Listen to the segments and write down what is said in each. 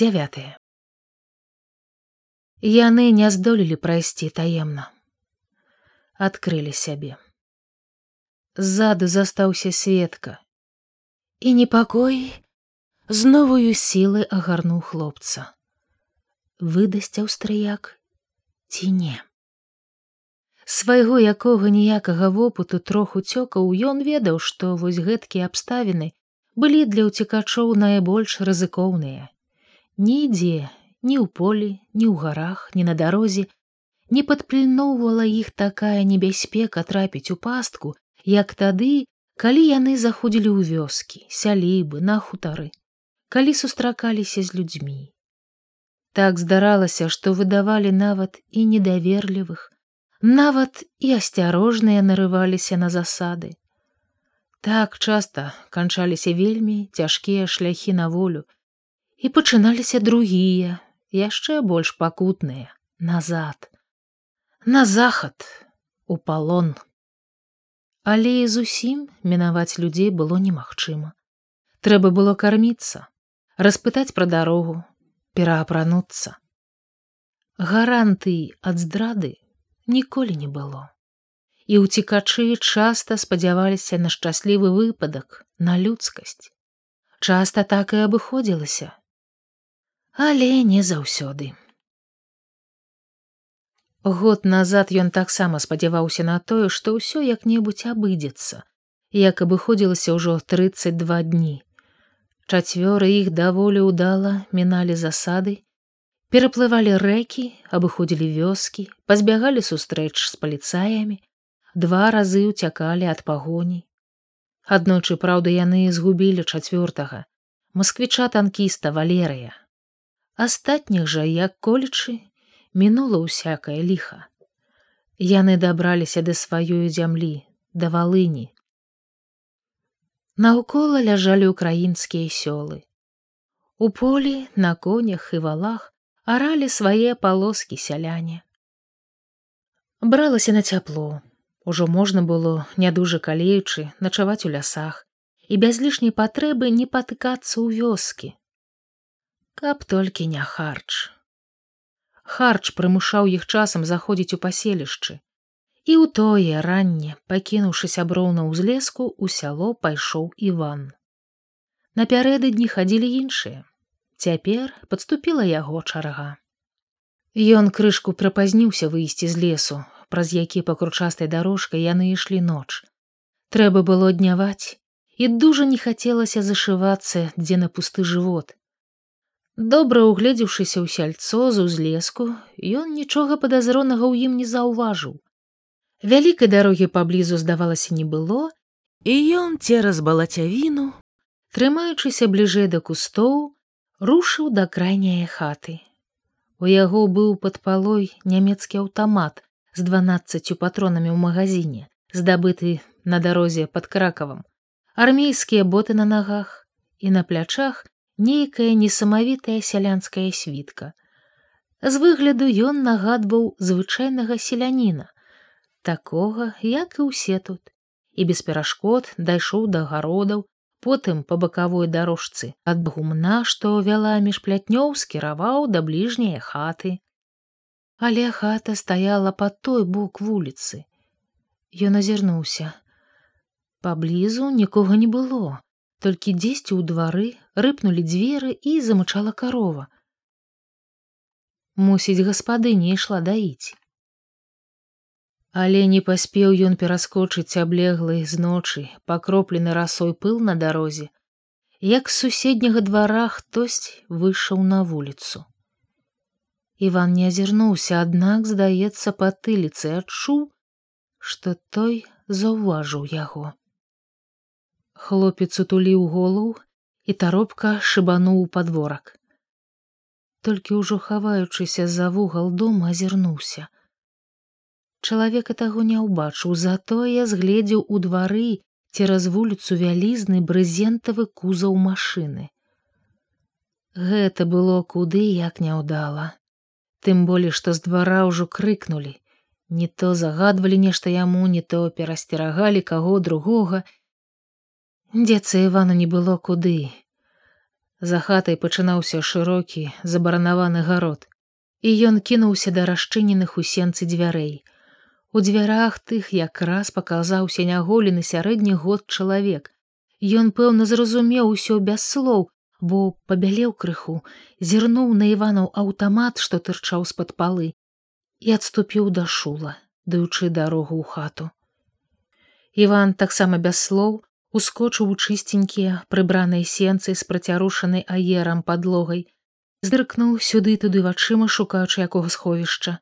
9 яны не здолелі прайсці таемна адкрылі сябе ззаду застаўся светка. І непакой з новую сілы агарнуў хлопца. Выдасць аўстрыяк ці не свайго якога ніякага вопыту троху цёкаў ён ведаў што вось гэткія абставіны былі для ўцекачоў найбольш рызыкоўныя Нідзе, ні ў полі, ні ў гарах, ні на дарозе не падпільноўвала іх такая небяспека трапіць у пастку, як тады, калі яны заходзілі ў вёскі, сялібы, на хутары, калі сустракаліся з людзьмі. Так здаралася, што выдавалі нават і недаверлівых, нават і асцярожныя нарываліся на засады. Так часта канчаліся вельмі цяжкія шляхі на волю, і пачыналіся другія яшчэ больш пакутныя назад. На захад у палон. Але і зусім мінаваць людзей было немагчыма. Трэба было карміцца распытаць пра дарогу пераапрануцца. Гарантый ад здрады ніколі не было. І ўцікачы часта спадзяваліся на шчаслівы выпадак на людскасць. Часта так і абыходзілася але не заўсёды. Год назад ён таксама спадзяваўся на тое, што ўсё як-небудзь абыдзецца, як абыходзілася ўжо 32 дні. Чацвёры іх даволі ўдала міналі засады, пераплывалі рэкі, абыходзілі вёскі, пазбягалі сустрэч з паліцаямі, два разы ўцякалі ад пагоні. Аднойчы праўда, яны згубілі чацвёртага, масквіча танкіста валерыя, астатніх жа як колечы мінула ўсякае ліха яны дабраліся да сваёй зямлі да валыні наўкола ляжалі украінскія сёлы. У полі на конях і валах аралі свае палоскі сяляне бралася на цяпло ужо можна было нядужа калеючы начаваць у лясах і без лішняй патрэбы не патыкацца ў вёскі каб толькі не харч. Харч прымушаў іх часам заходзіць у паселішчы. І ў тое ранне, пакінуўшы сяброў на ўзлеску, у сяло пайшоў Іван. Напярэдадні хадзілі іншыя. Цяпер падступіла яго чарга. Ён крышку прапазніўся выйсці з лесу, праз які па кручастай дарожкай яны ішлі ноч. Трэба было дняваць, і дужа не хацелася зашывацца, дзе на пусты жывот, Добра угледзеўшыся ў сяльцо з узлеску, ён нічога падазронага ў ім не заўважыў. Вялікай дарогі паблізу здавалася не было, і ён цераз балацявіну, трымаючыся бліжэй да кустоў, рушыў да крайняе хаты. У яго быў пад палой нямецкі аўтамат з дванаццацю патронамі ў магазине, здабыты на дарозе пад кракавам, армейскія боты на нагах і на плячах нейкая несамавітая сялянская світка. З выгляду ён нагадваў звычайнага селяніна, такога, як і ўсе тут, і без перашкод дайшоў да гародаў, потым па бакавой дарожцы ад гумна, што вяла між плятнёў скіраваў да бліжняе хаты. Але хата стаяла па той бок вуліцы. Ён азірнуўся. Паблізу нікога не было, толькі дзесьці ў двары рыпнулі дзверы і замычала карова. Мусіць, гаспадыня ішла даіць. Але не паспеў ён пераскочыць аблеглы з ночы, пакроплены расой пыл на дарозе, як з суседняга двара хтось выйшаў на вуліцу. Іван не азірнуўся, аднак, здаецца, па тыліцы адчуў, што той заўважыў яго. Хлопец утуліў голаў і таропка шыбануў падворак. Толькі ўжо хаваючыся за вугал дома азірнуўся. Чалавека таго не ўбачыў, затое згледзеў у двары цераз вуліцу вялізны брызентавы кузаў машыны. Гэта было куды як няўдала. Тым болей, што з двара ўжо крыкнулі, не то загадвалі нешта яму, не то перасцерагалі каго другога, Дзецца Івану не было куды. За хатай пачынаўся шырокі забаранаваны гарод, і ён кінуўся да расчыненых у сенцы дзвярэй. У дзвярах тых якраз паказаўся няголены сярэдні год чалавек. Ён пэўна зразумеў усё без слоў, бо пабялеў крыху, зірнуў на іванаў аўтамат, што тырчаў з-пад палы і адступіў да шула, даючы дарогу ў хату. Іван таксама без слоў ускочыў у чысценькія прыбранай сенцы з працярушанай аерам падлогай, зыркнуў сюды туды вачыма шукаючы якога сховішча.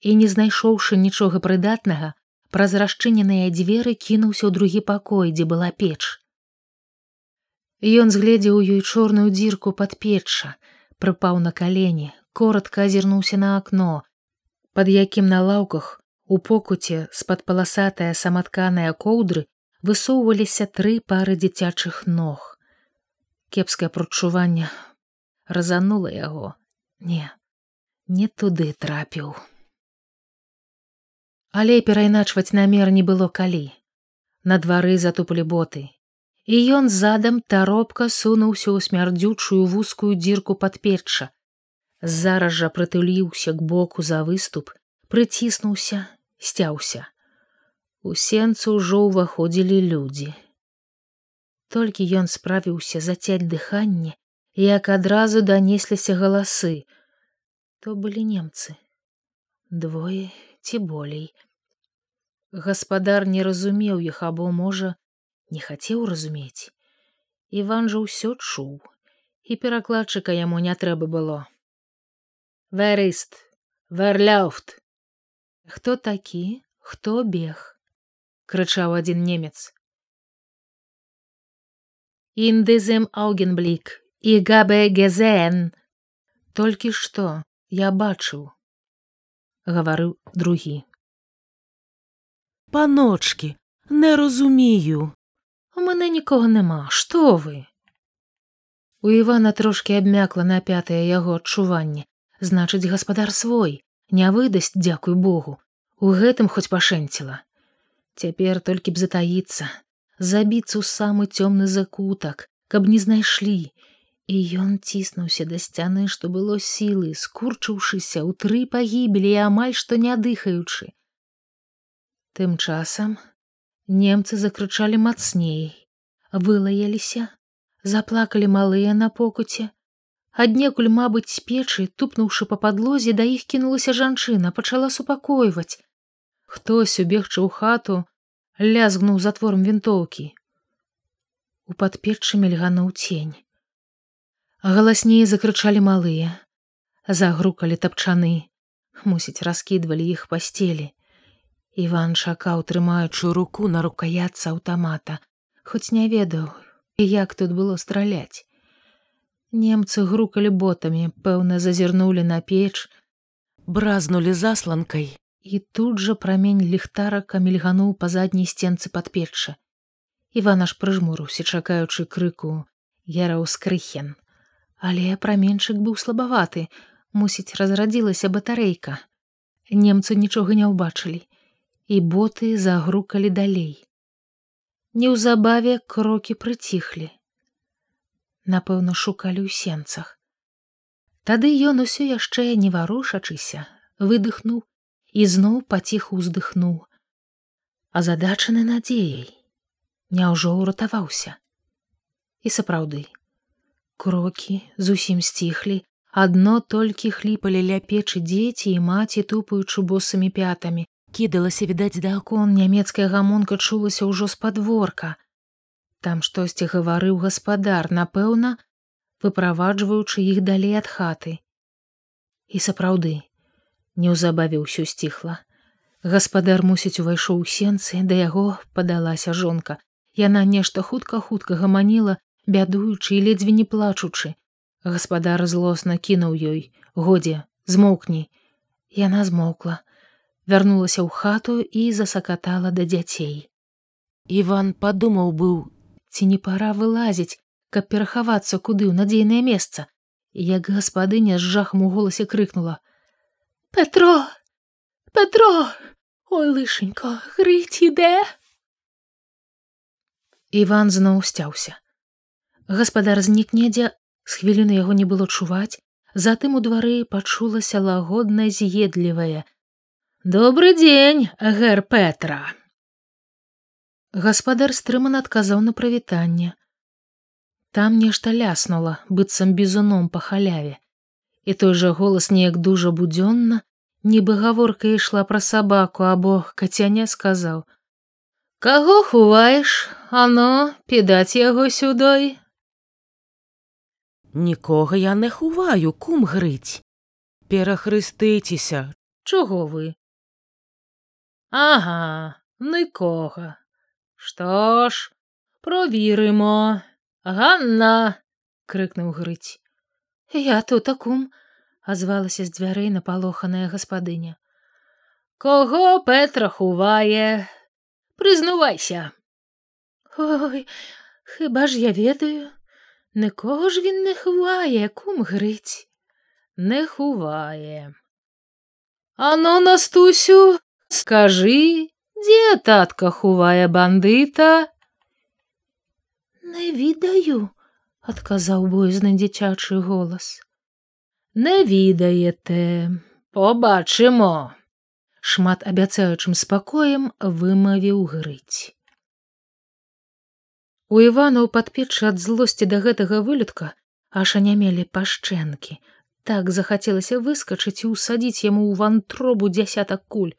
І не знайшоўшы нічога прыдатнага праз расчыненыя дзверы кінуўся ў другі пакой дзе была печ. Ён згледзеў ёй чорную дзірку пад печча прыпаў на калені коротко азірнуўся на акно под якім на лаўках у покуце з-пад паласатая саматканая коўдры высоўваліся тры пары дзіцячых ног. Кепскае прачуванне разанула яго. Не не туды трапіў. Але перайначваць намер не было калі. На двары затупалі боты. І ён задам таропка сунуўся ў смярдзючую вузкую дзірку пад печча зараз жа прытуліўся к боку за выступ прыціснуўся сцяўся у сенцу ўжо ўваходзілі людзі. Толькі ён справіўся зацяць дыханне як адразу данесліся галасы. То былі немцы. Двое ці болей. Гаспадар не разумеў іх або можа не хацеў разумець. Іван жа ўсё чуў і перакладчыка яму не трэба было. Вэрыст верляфт хто такі? Хто бег крычаў адзін немец. Індызем аугенблік і габе гезен толькі што я бачыў гаварыў другі. Паночки не розумію у мене нікого нема што вы у івана трошки абмякла на пятае яго адчуванне значыць гаспадар свой не выдасць дзякуй богу. У гэтым хоць пашэнціла цяпер толькі б затаіцца забіцца ў самы цёмны закутак каб не знайшлі і ён ціснуўся да сцяны што было сілы скурчыўшыся ў тры пагібелі амаль што не дыхаючы Тым часам немцы закрычалі мацней, вылаяліся, заплакалі малыя на покуце. Аднекуль, мабыць, з печы, тупнуўшы па падлозе, да іх кінулася жанчына, пачала супакойваць. Хтось, убегчы ў хату, лязгнуў затворам вінтоўкі. У падпеччы мільгануў цень. Галасней закрычалі малыя, загрукалі тапчаны, мусіць, раскідвалі іх пасцелі. Іван чакаў трымаючую руку на рукаяцца аўтамата, хоць не ведаў, як тут было страляць. Немцы грукалі ботамі, пэўна зазірнулі на печ, бразнули засланкай, і тут жа прамень ліхтарака мільгануў па задняй сценцы пад печча. Іван аж прыжмурыўся, чакаючы крыку яраўскрыхен. Але праменчык быў слабаваты, мусіць, разрадзілася батарэйка. Немцы нічога не ўбачылі і боты загрукалі далей. Неўзабаве крокі прыціхлі. Напэўна, шукалі ў сенцах. Тады ён усё яшчэ не варушачыся, выдыхнуў і зноў паціху ўздыхнуў. А задачаны надзеяй, няўжо ўратаваўся. І сапраўды, крокі зусім сціхлі, адно толькі хліпалі ля печы дзеці і маці тупаючы босымі пятамі, кідалася відаць да акон нямецкая гамонка чулася ўжо з падворка там штосьці гаварыў гаспадар напэўна выправаджваючы іх далей ад хаты і сапраўды неўзабаве ўсё сціхла. Гаспадар мусіць увайшоў у сенцы да яго падалася жонка. Яна нешта хутка хутка гаманіла бядуючы і ледзьве не плачучы. Гаспадар злосна кінуў ёй. Годзе змоўкні яна змоўкла. Вярнулася ў хату і засакатала да дзяцей. Іван падумаў быў, ці не пара вылазіць, каб перахавацца куды ў надзейнае месца, як гаспадыня з жахам у голасе крыкнула: « Петро, Петро, ой лышенько, грыць ідэ. Іван зноў сцяўся. Гаспадар знік недзе, З хвіліны яго не было чуваць, затым у двары пачулася лагодна з'едлівае: Добры дзень, гэр Петра. Гаспадар стрыман адказаў на прывітанне. Там нешта ляснула, быццам бізуном па халяве. І той жа голас неяк дужа будзённа, нібы гаворка ішла пра сабаку або кацяне сказаў: « Каго хуваеш, ано підаць яго сюдой. Нікога я не хуваю, кум грыць. Перахрыстыцеся, Чого ви? Ага, нікога. Що ж, провіримо. Ганна. крикнув Грить. Я тут кум, озвалася з дверей напалоханая гаспадиня. Кого Петра хуває? Признувайся. Ой, хіба ж я ведаю? Никого ж він не ховає, кум Грить. Не ховає. Ану, Настусю, скажи, де татка ховає бандита? Не відаю, адказаў боязны дзіцячы голас. Не відаєте, побачимо. Шмат абяцаючым спакоем вымавіў грыць. У Іванаў падпечы ад злосці да гэтага вылюдка аж анямелі пашчэнкі. Так захацелася выскачыць і ўсадзіць яму ў вантробу дзясятак куль.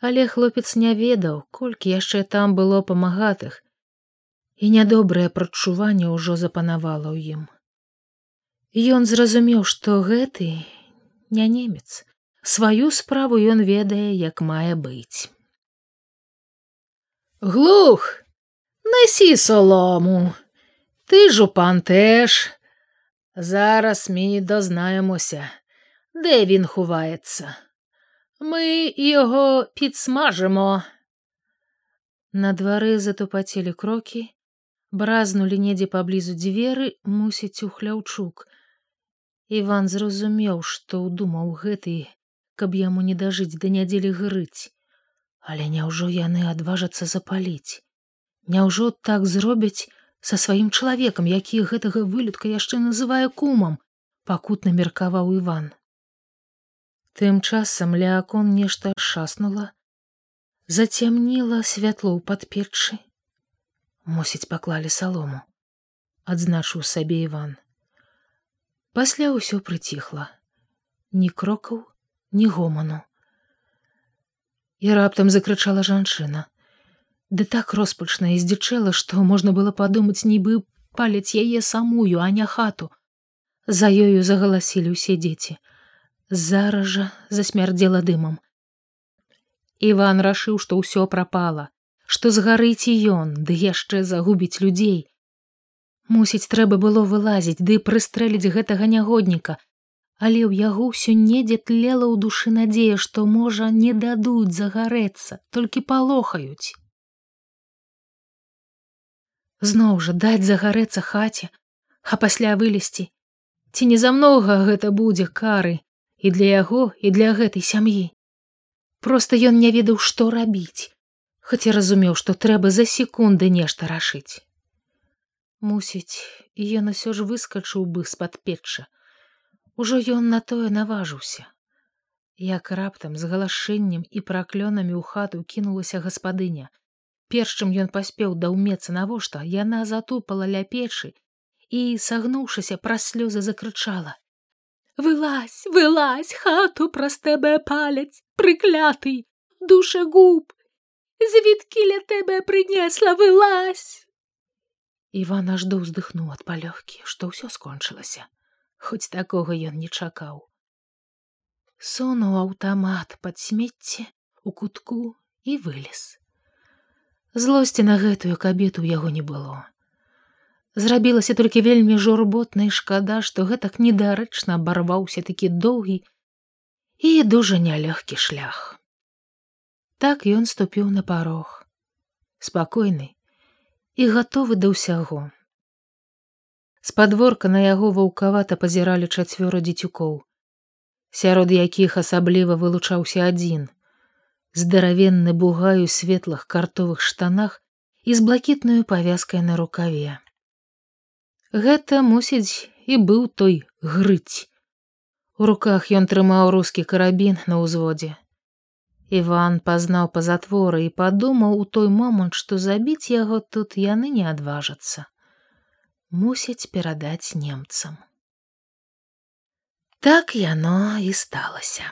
Але хлопец не ведаў, колькі яшчэ там было памагатых, і нядобрае прадчуванне ўжо запанавала ў ім. Ён зразумеў, што гэты не немец, сваю справу ён ведае, як мае быць. Глух! Несі солому. Ти ж пан теж. Зараз ми дознаємося, де він ховається. Ми його підсмажимо. На двары затупацелі крокі, бразнулі недзе паблізу дзверы мусіць у хляўчук. Іван зразумеў, што ўдумаў гэты, каб яму не дажыць да нядзелі грыць, але няўжо яны адважацца запаліць. Няўжо так зробяць са сваім чалавекам, які гэтага вылюдка яшчэ называе кумам, пакутна меркаваў Іван. Тым часам ля акон нешта шаснула, зацямніла святло ў падпечы. Мусіць, паклалі салому, адзначыў сабе Іван. Пасля ўсё прыціхла, ні крокаў, ні гоману. І раптам закрычала жанчына. Ды так роспачна і здзічэла, што можна было падумаць, нібы палец яе самую, а не хату. За ёю загаласілі ўсе дзеці. Зараз жа засмярдзела дымам. Іван рашыў, што ўсё прапала, што згарыць і ён, ды яшчэ загубіць людзей. Мусіць, трэба было вылазіць ды прыстрэліць гэтага нягодніка, але ў яго ўсё недзе тлела ў душы надзея, што можа не дадуць загарэцца, толькі палохаюць. Зноў жа даць загарэцца хаце, а пасля вылезці. Ці не замнога гэта будзе кары і для яго і для гэтай сям'і? Просто ён не ведаў што рабіць хаця разумеў што трэба за секунды нешта рашыць мусіць ён усё ж выскачыў бы з-пад печча ужо ён на тое наважыўся. Як раптам з галашэннем і праклёнамі ў хату кінулася гаспадыня. Перш чым ён паспеў даўмецца навошта? Яна затупала ля печы і сагнуўшыся праз слёзы закрычала. Вылазь вылазь хату праз тэбе паляць прыкляты душа губ звідкі ля тэбе прынесла вылазь Іван аж до ўздыхнуў ад палёгкі што ўсё скончылася хоць такога ён не чакаў сунуў аўтамат пад смецце у кутку і вылез Злосці на гэтую кабету ў яго не было. Зрабілася толькі вельмі журботнай шкада, што гэтак недарэчна абарваўся такі доўгі і дужа нялёгкі шлях. Так ён ступіў на парог, спакойны і гатовы да ўсяго. З падворка на яго ваўкавата пазіралі чацвёра дзецюкоў, сярод якіх асабліва вылучаўся адзін, здаравенны бугаю светлых картовых штанах і з блакітнаю павязкай на рукаве. Гэта мусіць і быў той грыць. У руках ён трымаў рускі карабін на ўзводзе. Іван пазнаў па затворы і падумаў у той момант, што забіць яго тут яны не адважацца. Мусяць перадаць немцам. Так яно і сталася.